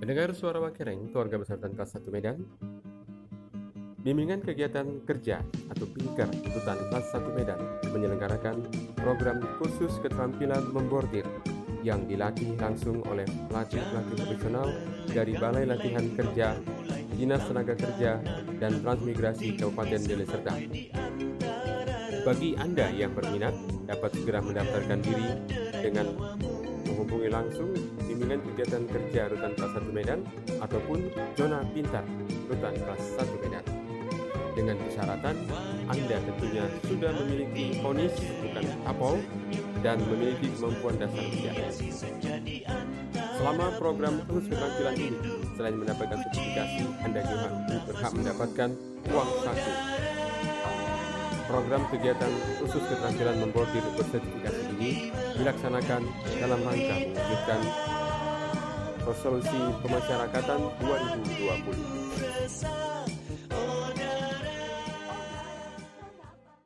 Pendengar suara Wakereng, keluarga besar dan 1 Medan, Bimbingan Kegiatan Kerja atau Pinker Rutan kelas 1 Medan menyelenggarakan program khusus keterampilan membordir yang dilatih langsung oleh pelatih-pelatih profesional dari Balai Latihan Kerja, Dinas Tenaga Kerja, dan Transmigrasi Kabupaten Deli Serdang. Bagi Anda yang berminat, dapat segera mendaftarkan diri dengan menghubungi langsung bimbingan kegiatan kerja Rutan Kelas 1 Medan ataupun Zona Pintar Rutan Kelas 1 Medan. Dengan persyaratan Anda tentunya sudah memiliki ponis bukan tapol dan memiliki kemampuan dasar usia. Selama program khusus keterampilan ini, selain mendapatkan sertifikasi, Anda juga berhak mendapatkan uang saku. Program kegiatan khusus keterampilan membordir bersertifikasi ini dilaksanakan dalam rangka mewujudkan resolusi pemasyarakatan 2020.